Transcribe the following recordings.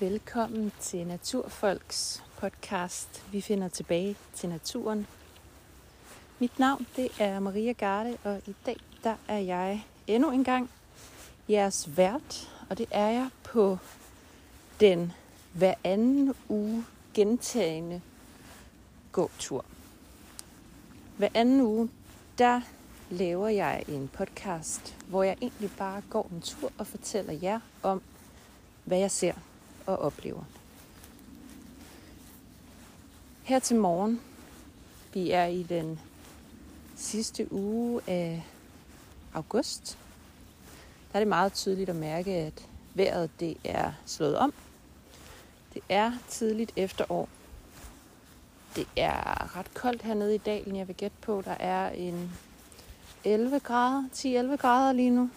Velkommen til Naturfolks podcast. Vi finder tilbage til naturen. Mit navn det er Maria Garde, og i dag der er jeg endnu en gang jeres vært, og det er jeg på den hver anden uge gentagende gåtur. Hver anden uge, der laver jeg en podcast, hvor jeg egentlig bare går en tur og fortæller jer om, hvad jeg ser og oplever. Her til morgen, vi er i den sidste uge af august, der er det meget tydeligt at mærke, at vejret det er slået om. Det er tidligt efterår. Det er ret koldt hernede i dalen, jeg vil gætte på. Der er en 11 grader, 10-11 grader lige nu.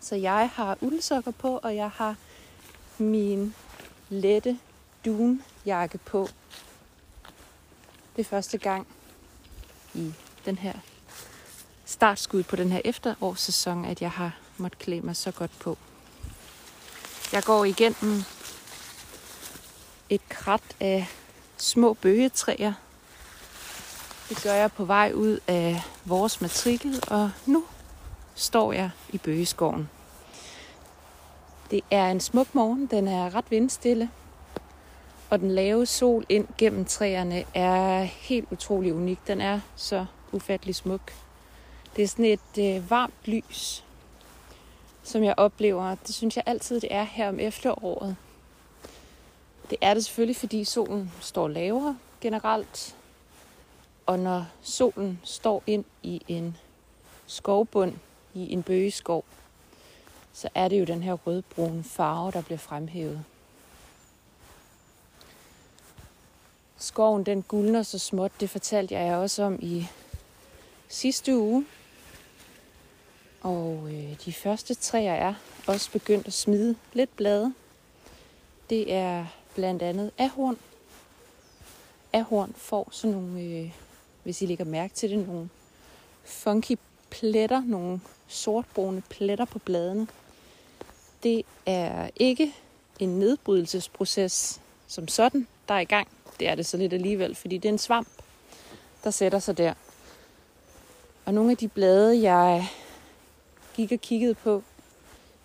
Så jeg har uldsokker på, og jeg har min lette dunjakke på. Det er første gang i den her startskud på den her efterårssæson, at jeg har måttet klæde mig så godt på. Jeg går igennem et krat af små bøgetræer. Det gør jeg på vej ud af vores matrikel, og nu står jeg i bøgeskoven. Det er en smuk morgen, den er ret vindstille, og den lave sol ind gennem træerne er helt utrolig unik. Den er så ufattelig smuk. Det er sådan et øh, varmt lys, som jeg oplever. Det synes jeg altid, det er her om efteråret. Det er det selvfølgelig, fordi solen står lavere generelt. Og når solen står ind i en skovbund, i en bøgeskov, så er det jo den her rødbrune farve, der bliver fremhævet. Skoven den guldner så småt, det fortalte jeg også om i sidste uge. Og øh, de første træer er også begyndt at smide lidt blade. Det er blandt andet ahorn. Ahorn får sådan nogle, øh, hvis I lægger mærke til det, nogle funky pletter, nogle sortbrune pletter på bladene. Det er ikke en nedbrydelsesproces som sådan, der er i gang. Det er det så lidt alligevel, fordi det er en svamp, der sætter sig der. Og nogle af de blade, jeg gik og kiggede på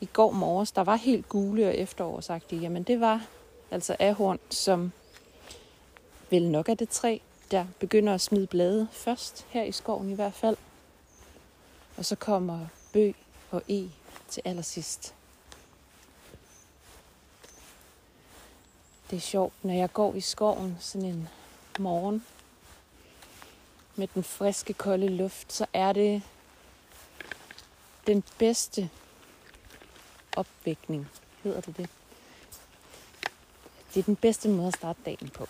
i går morges, der var helt gule og efterårsagtige, jamen det var altså ahorn, som vel nok er det træ, der begynder at smide blade først, her i skoven i hvert fald. Og så kommer bøg og e til allersidst. Det er sjovt, når jeg går i skoven sådan en morgen med den friske, kolde luft, så er det den bedste opvækning, hedder det det. Det er den bedste måde at starte dagen på.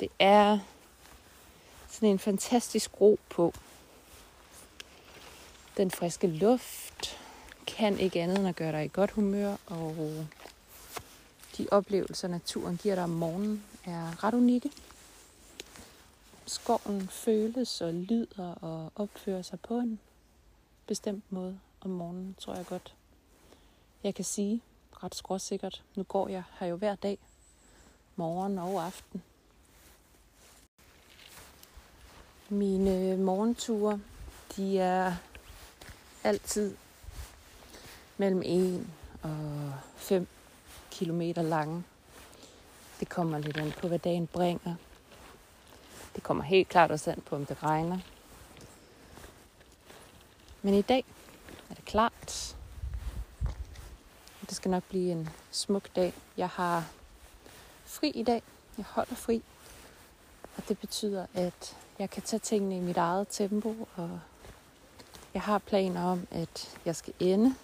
Det er sådan en fantastisk ro på. Den friske luft kan ikke andet end at gøre dig i godt humør, og de oplevelser, naturen giver dig om morgenen, er ret unikke. Skoven føles og lyder og opfører sig på en bestemt måde om morgenen, tror jeg godt. Jeg kan sige ret skråsikkert, nu går jeg her jo hver dag, morgen og aften. Mine morgenture, de er altid mellem 1 og 5 kilometer lange. Det kommer lidt an på, hvad dagen bringer. Det kommer helt klart også an på, om det regner. Men i dag er det klart. Det skal nok blive en smuk dag. Jeg har fri i dag. Jeg holder fri. Og det betyder, at jeg kan tage tingene i mit eget tempo. Og jeg har planer om, at jeg skal ende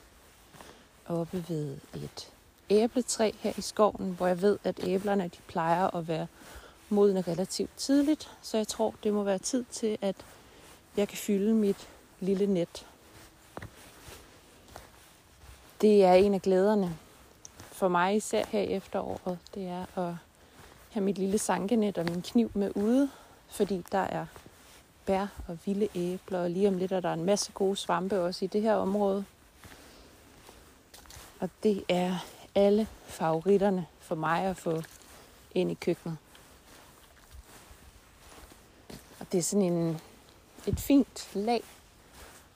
oppe ved et æbletræ her i skoven, hvor jeg ved, at æblerne de plejer at være modne relativt tidligt. Så jeg tror, det må være tid til, at jeg kan fylde mit lille net. Det er en af glæderne for mig især her i efteråret. Det er at have mit lille sankenet og min kniv med ude, fordi der er bær og vilde æbler, og lige om lidt er der en masse gode svampe også i det her område. Og det er alle favoritterne for mig at få ind i køkkenet. Og det er sådan en, et fint lag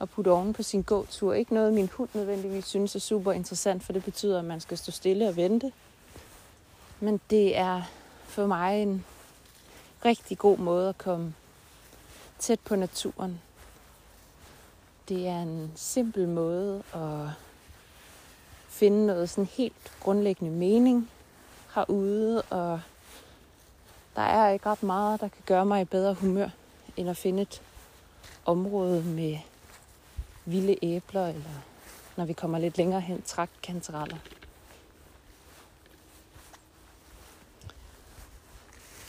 at putte oven på sin gåtur. Ikke noget, min hund nødvendigvis synes er super interessant, for det betyder, at man skal stå stille og vente. Men det er for mig en rigtig god måde at komme tæt på naturen. Det er en simpel måde at finde noget sådan helt grundlæggende mening herude, og der er ikke ret meget, der kan gøre mig i bedre humør, end at finde et område med vilde æbler, eller når vi kommer lidt længere hen, traktkantereller.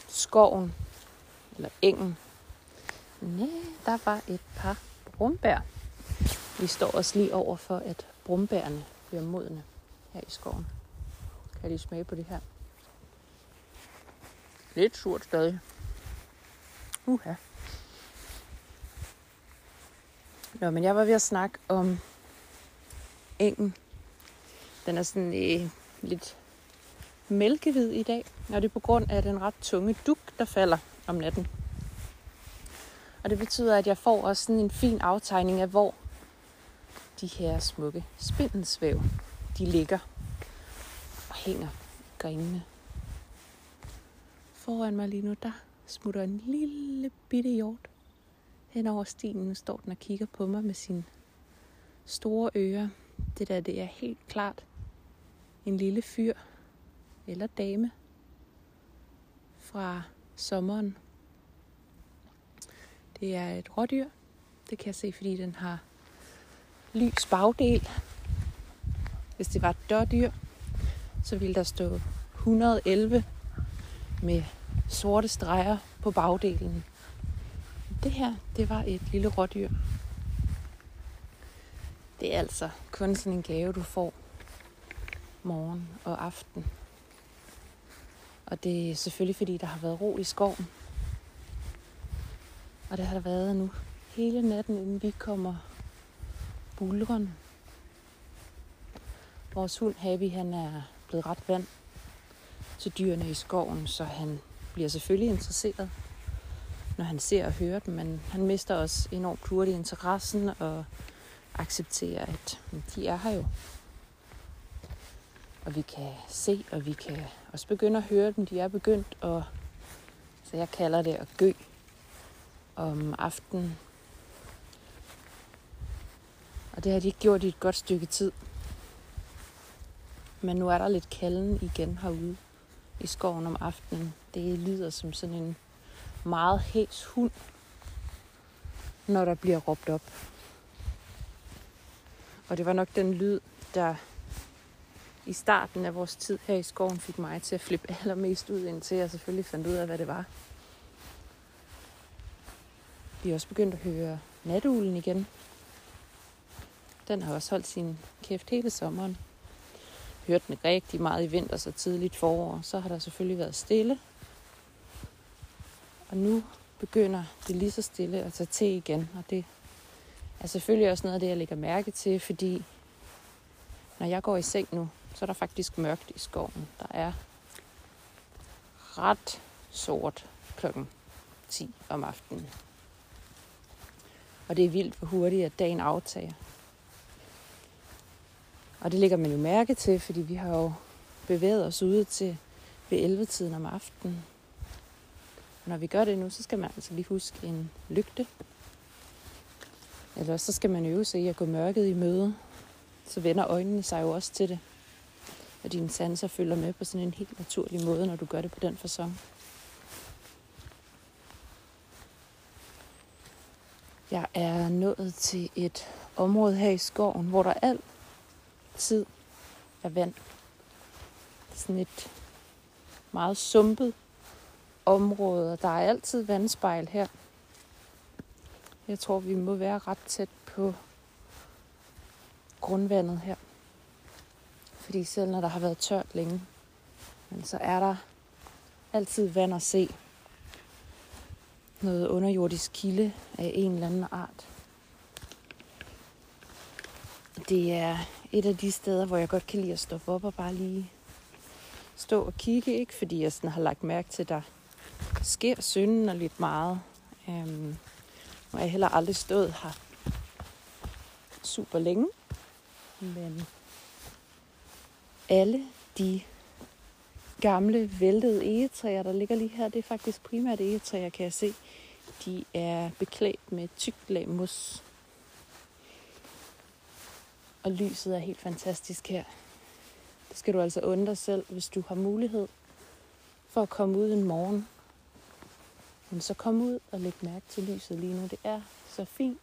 Skoven, eller engen. Næ, der var et par brumbær. Vi står os lige over for, at brumbærene bliver modne her i skoven. Kan jeg lige smage på det her? Lidt surt stadig. Uha. Nå, men jeg var ved at snakke om engen. Den er sådan øh, lidt mælkehvid i dag, og det er på grund af den ret tunge duk, der falder om natten. Og det betyder, at jeg får også sådan en fin aftegning af, hvor de her smukke spindelsvæv, de ligger og hænger grenene. Foran mig lige nu, der smutter en lille bitte hjort. Hen over stien står den og kigger på mig med sine store ører. Det der, det er helt klart en lille fyr eller dame fra sommeren. Det er et rådyr. Det kan jeg se, fordi den har lys bagdel. Hvis det var et dørdyr, så ville der stå 111 med sorte streger på bagdelen. Det her, det var et lille rådyr. Det er altså kun sådan en gave, du får morgen og aften. Og det er selvfølgelig, fordi der har været ro i skoven. Og det har der været nu hele natten, inden vi kommer bulren. Vores hund Happy, han er blevet ret vant til dyrene i skoven, så han bliver selvfølgelig interesseret, når han ser og hører dem, men han mister også enormt hurtigt interessen og accepterer, at de er her jo. Og vi kan se, og vi kan også begynde at høre dem. De er begyndt, og så jeg kalder det at gø om aftenen. Og det har de ikke gjort i et godt stykke tid. Men nu er der lidt kalden igen herude i skoven om aftenen. Det lyder som sådan en meget hæs hund, når der bliver råbt op. Og det var nok den lyd, der i starten af vores tid her i skoven fik mig til at flippe allermest ud, indtil jeg selvfølgelig fandt ud af, hvad det var. Vi er også begyndt at høre natuglen igen. Den har også holdt sin kæft hele sommeren. Hørte den rigtig meget i vinter, så tidligt forår. Så har der selvfølgelig været stille. Og nu begynder det lige så stille at tage til igen. Og det er selvfølgelig også noget af det, jeg lægger mærke til, fordi når jeg går i seng nu, så er der faktisk mørkt i skoven. Der er ret sort klokken 10 om aftenen. Og det er vildt, hvor hurtigt at dagen aftager. Og det lægger man jo mærke til, fordi vi har jo bevæget os ude til ved 11-tiden om aftenen. Og når vi gør det nu, så skal man altså lige huske en lygte. Eller så skal man øve sig i at gå mørket i møde. Så vender øjnene sig jo også til det. Og dine sanser følger med på sådan en helt naturlig måde, når du gør det på den fasong. Jeg er nået til et område her i skoven, hvor der alt tid af vand. Sådan et meget sumpet område, og der er altid vandspejl her. Jeg tror, vi må være ret tæt på grundvandet her. Fordi selv når der har været tørt længe, men så er der altid vand at se noget underjordisk kilde af en eller anden art. Det er et af de steder, hvor jeg godt kan lide at stoppe op og bare lige stå og kigge. Ikke fordi jeg sådan har lagt mærke til, at der sker synden og lidt meget. Øhm, og jeg har heller aldrig stået her super længe. Men alle de gamle væltede egetræer, der ligger lige her, det er faktisk primært egetræer, kan jeg se. De er beklædt med tykt lag mos. Og lyset er helt fantastisk her. Det skal du altså undre selv, hvis du har mulighed for at komme ud en morgen. Men så kom ud og læg mærke til lyset lige nu. Det er så fint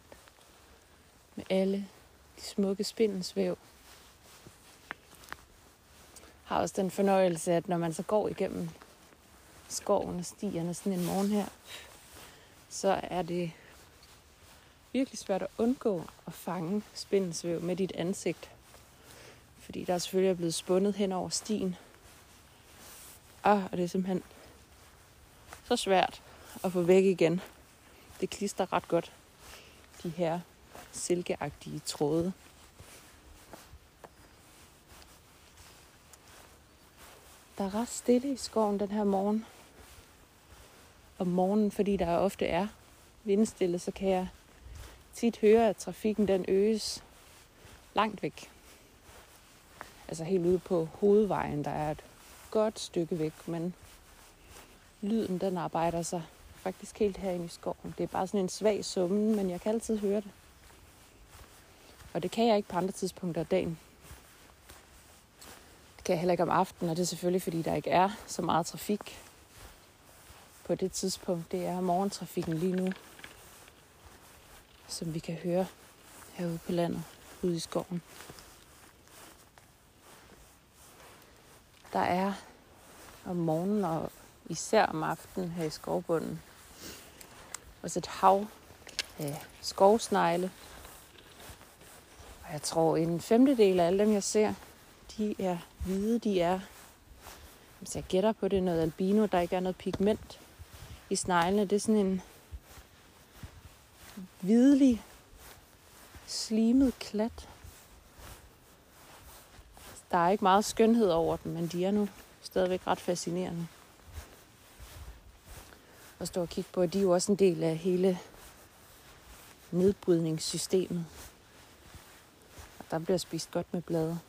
med alle de smukke spindelsvæv. Har også den fornøjelse, at når man så går igennem skoven og stierne sådan en morgen her, så er det virkelig svært at undgå at fange spindelsvæv med dit ansigt. Fordi der er blevet spundet hen over stien. Ah, og det er simpelthen så svært at få væk igen. Det klister ret godt, de her silkeagtige tråde. Der er ret stille i skoven den her morgen. Om morgenen, fordi der ofte er vindstille, så kan jeg tit høre, at trafikken den øges langt væk. Altså helt ude på hovedvejen, der er et godt stykke væk, men lyden den arbejder sig faktisk helt herinde i skoven. Det er bare sådan en svag summen, men jeg kan altid høre det. Og det kan jeg ikke på andre tidspunkter af dagen. Det kan jeg heller ikke om aftenen, og det er selvfølgelig, fordi der ikke er så meget trafik på det tidspunkt. Det er morgentrafikken lige nu, som vi kan høre herude på landet, ude i skoven. Der er om morgenen og især om aftenen her i skovbunden også et hav af skovsnegle. Og jeg tror, en femtedel af alle dem, jeg ser, de er hvide. De er, hvis jeg gætter på det, noget albino. Der ikke er noget pigment i sneglene. Det er sådan en hvidlig, slimet klat. Der er ikke meget skønhed over dem, men de er nu stadigvæk ret fascinerende at stå og kigge på. De er jo også en del af hele nedbrydningssystemet. Og der bliver spist godt med blade.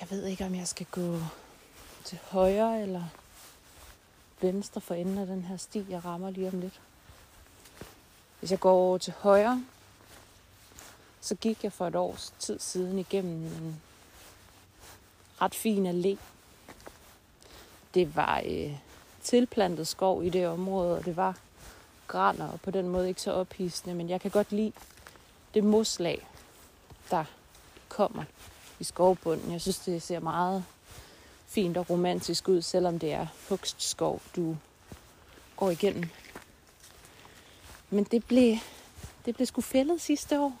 Jeg ved ikke, om jeg skal gå til højre eller venstre for enden af den her sti, jeg rammer lige om lidt. Hvis jeg går over til højre, så gik jeg for et års tid siden igennem en ret fin allé. Det var øh, tilplantet skov i det område, og det var graner, og på den måde ikke så ophidsende, men jeg kan godt lide det moslag, der kommer i skovbunden. Jeg synes, det ser meget fint og romantisk ud, selvom det er hugstskov, du går igennem. Men det blev, det blev sgu fældet sidste år,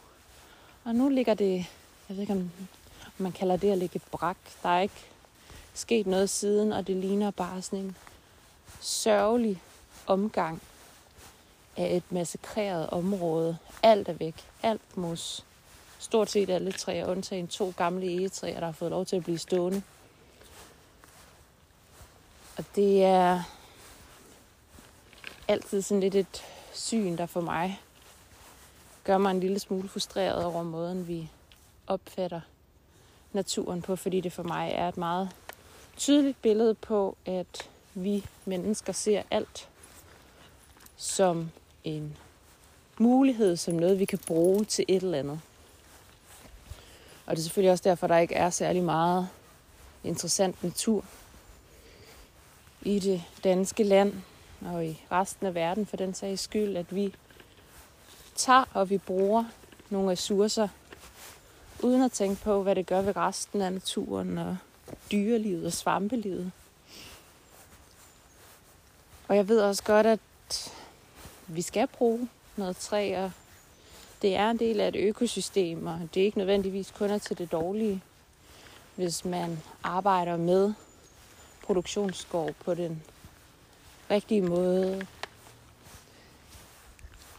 og nu ligger det, jeg ved ikke om man kalder det at ligge brak. Der er ikke sket noget siden, og det ligner bare sådan en sørgelig omgang af et massakreret område. Alt er væk. Alt mos. Stort set alle træer, undtagen to gamle egetræer, der har fået lov til at blive stående. Og det er altid sådan lidt et syn, der for mig gør mig en lille smule frustreret over måden, vi opfatter naturen på, fordi det for mig er et meget tydeligt billede på, at vi mennesker ser alt som en mulighed, som noget, vi kan bruge til et eller andet. Og det er selvfølgelig også derfor, der ikke er særlig meget interessant natur i det danske land og i resten af verden for den sags skyld, at vi tager og vi bruger nogle ressourcer, uden at tænke på, hvad det gør ved resten af naturen og dyrelivet og svampelivet. Og jeg ved også godt, at vi skal bruge noget træ, og det er en del af et økosystem, og det er ikke nødvendigvis kun til det dårlige, hvis man arbejder med produktionsskov på den rigtige måde.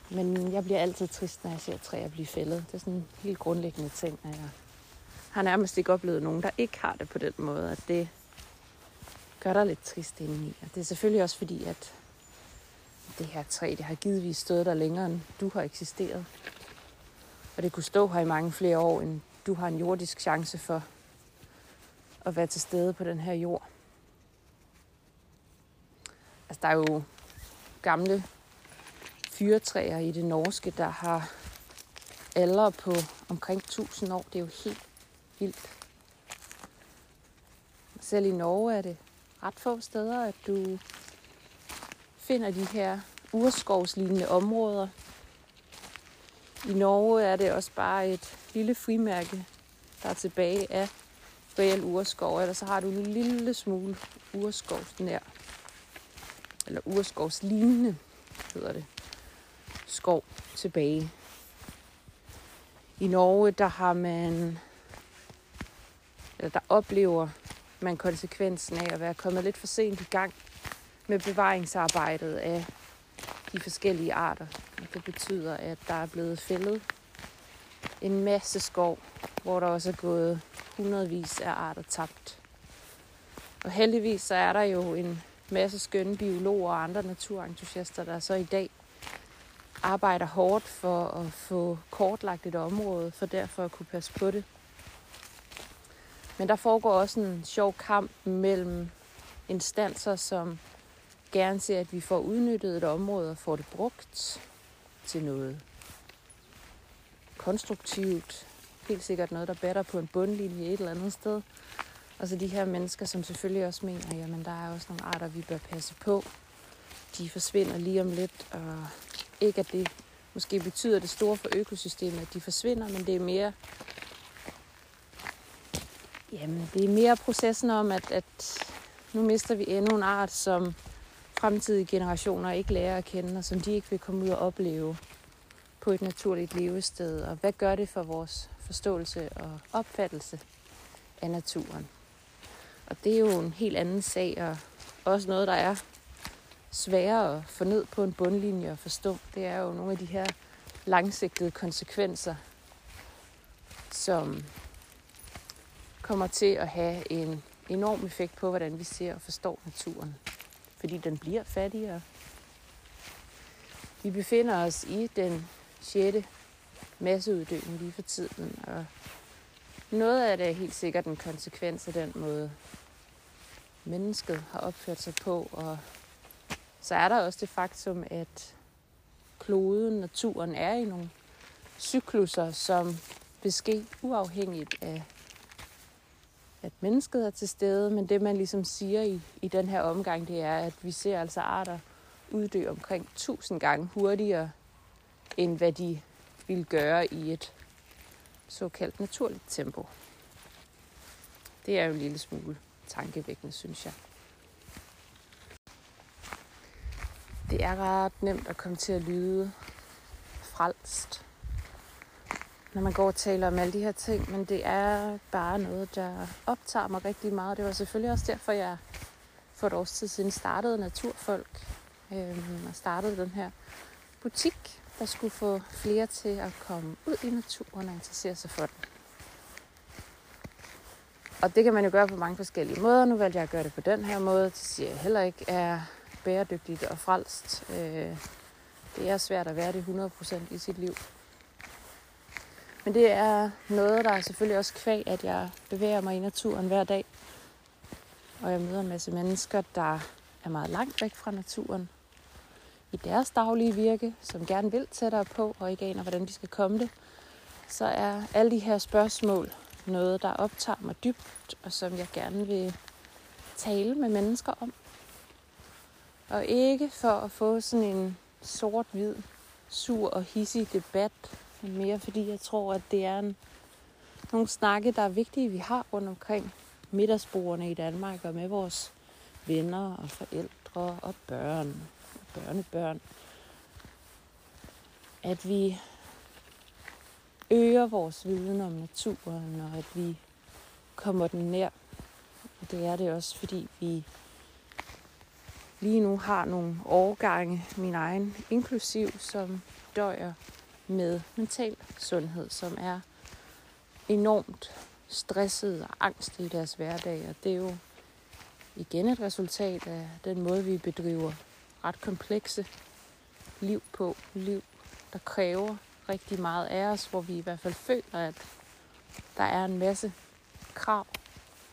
Men jeg bliver altid trist, når jeg ser træer blive fældet. Det er sådan en helt grundlæggende ting, at jeg har nærmest ikke oplevet nogen, der ikke har det på den måde, at det gør dig lidt trist indeni. Og det er selvfølgelig også fordi, at det her træ, det har givetvis stået der længere, end du har eksisteret. Og det kunne stå her i mange flere år, end du har en jordisk chance for at være til stede på den her jord. Der er jo gamle fyretræer i det norske, der har alder på omkring 1000 år. Det er jo helt vildt. Selv i Norge er det ret få steder, at du finder de her urskovslignende områder. I Norge er det også bare et lille frimærke, der er tilbage af reel urskov, eller så har du en lille smule urskovsnær, eller urskovslignende, hedder det, skov tilbage. I Norge, der har man, eller der oplever man konsekvensen af at være kommet lidt for sent i gang med bevaringsarbejdet af de forskellige arter. Det betyder, at der er blevet fældet en masse skov, hvor der også er gået hundredvis af arter tabt. Og heldigvis så er der jo en masse skønne biologer og andre naturentusiaster, der så i dag arbejder hårdt for at få kortlagt et område, for derfor at kunne passe på det. Men der foregår også en sjov kamp mellem instanser, som gerne ser, at vi får udnyttet et område og får det brugt til noget konstruktivt. Helt sikkert noget, der batter på en bundlinje et eller andet sted. Og så de her mennesker, som selvfølgelig også mener, jamen der er også nogle arter, vi bør passe på. De forsvinder lige om lidt, og ikke at det måske betyder det store for økosystemet, at de forsvinder, men det er mere Jamen, det er mere processen om, at, at nu mister vi endnu en art, som fremtidige generationer ikke lærer at kende, og som de ikke vil komme ud og opleve på et naturligt levested. Og hvad gør det for vores forståelse og opfattelse af naturen? Og det er jo en helt anden sag, og også noget, der er sværere at få ned på en bundlinje og forstå. Det er jo nogle af de her langsigtede konsekvenser, som kommer til at have en enorm effekt på, hvordan vi ser og forstår naturen. Fordi den bliver fattigere. Vi befinder os i den 6. masseuddøen lige for tiden, og noget af det er helt sikkert en konsekvens af den måde, mennesket har opført sig på. Og så er der også det faktum, at kloden, naturen, er i nogle cykluser, som vil ske uafhængigt af at mennesket er til stede, men det man ligesom siger i, i den her omgang, det er, at vi ser altså arter uddø omkring 1000 gange hurtigere, end hvad de ville gøre i et såkaldt naturligt tempo. Det er jo en lille smule tankevækkende, synes jeg. Det er ret nemt at komme til at lyde frelst når man går og taler om alle de her ting, men det er bare noget, der optager mig rigtig meget. Det var selvfølgelig også derfor, jeg for et års tid siden startede Naturfolk øh, og startede den her butik, der skulle få flere til at komme ud i naturen og interessere sig for den. Og det kan man jo gøre på mange forskellige måder. Nu valgte jeg at gøre det på den her måde. Det siger jeg heller ikke er bæredygtigt og frelst. Øh, det er svært at være det 100% i sit liv. Men det er noget, der er selvfølgelig også kvæg, at jeg bevæger mig i naturen hver dag. Og jeg møder en masse mennesker, der er meget langt væk fra naturen i deres daglige virke, som gerne vil tættere på og ikke aner, hvordan de skal komme det. Så er alle de her spørgsmål noget, der optager mig dybt, og som jeg gerne vil tale med mennesker om. Og ikke for at få sådan en sort-hvid, sur og hissig debat men mere fordi jeg tror, at det er en, nogle snakke, der er vigtige, vi har rundt omkring middagsbordene i Danmark og med vores venner og forældre og børn og børnebørn. At vi øger vores viden om naturen, og at vi kommer den nær. Og det er det også, fordi vi lige nu har nogle årgange, min egen inklusiv, som døjer med mental sundhed, som er enormt stresset og angst i deres hverdag. Og det er jo igen et resultat af den måde, vi bedriver ret komplekse liv på. Liv, der kræver rigtig meget af os, hvor vi i hvert fald føler, at der er en masse krav,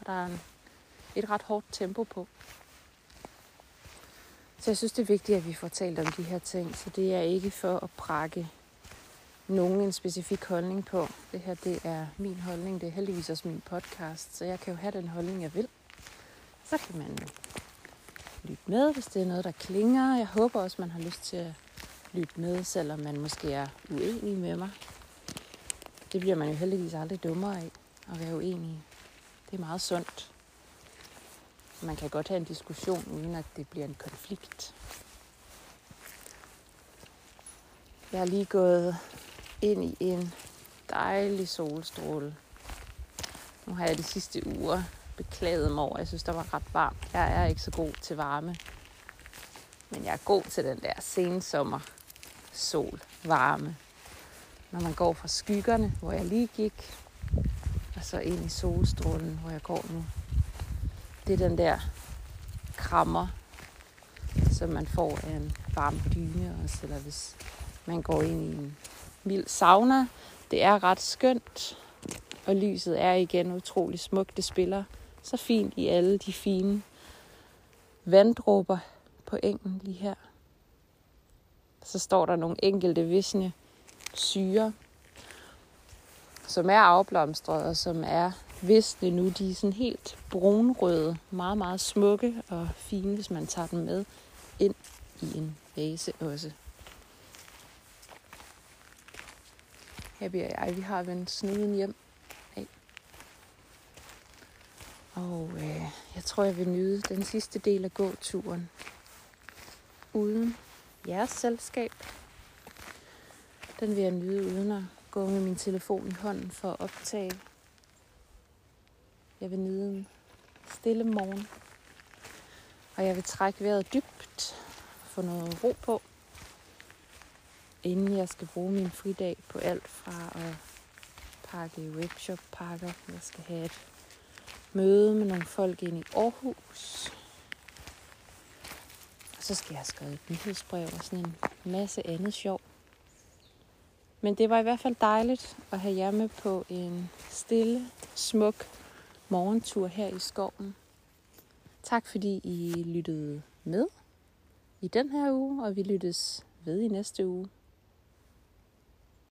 og der er en, et ret hårdt tempo på. Så jeg synes, det er vigtigt, at vi får talt om de her ting. Så det er ikke for at prakke nogen en specifik holdning på. Det her, det er min holdning. Det er heldigvis også min podcast, så jeg kan jo have den holdning, jeg vil. Så kan man lytte med, hvis det er noget, der klinger. Jeg håber også, man har lyst til at lytte med, selvom man måske er uenig med mig. Det bliver man jo heldigvis aldrig dummere af at være uenig. Det er meget sundt. Man kan godt have en diskussion, uden at det bliver en konflikt. Jeg er lige gået ind i en dejlig solstråle. Nu har jeg de sidste uger beklaget mig over. Jeg synes, der var ret varmt. Jeg er ikke så god til varme. Men jeg er god til den der sensommer sol, varme. Når man går fra skyggerne, hvor jeg lige gik, og så ind i solstrålen, hvor jeg går nu. Det er den der krammer, som man får af en varm dyne også, eller hvis man går ind i en mild sauna. Det er ret skønt, og lyset er igen utrolig smukt. Det spiller så fint i alle de fine vanddråber på engen lige her. Så står der nogle enkelte visne syre, som er afblomstret og som er visne nu. De er sådan helt brunrøde, meget, meget smukke og fine, hvis man tager dem med ind i en vase også. Her bliver jeg, vi har vendt snuden hjem af. Og øh, jeg tror, jeg vil nyde den sidste del af gåturen uden jeres selskab. Den vil jeg nyde uden at gå med min telefon i hånden for at optage. Jeg vil nyde en stille morgen. Og jeg vil trække vejret dybt og få noget ro på, inden jeg skal bruge min fridag på alt fra at pakke webshop-pakker. Jeg skal have et møde med nogle folk ind i Aarhus så skal jeg have skrevet et nyhedsbrev og sådan en masse andet sjov. Men det var i hvert fald dejligt at have jer med på en stille, smuk morgentur her i skoven. Tak fordi I lyttede med i den her uge, og vi lyttes ved i næste uge.